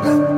Bye.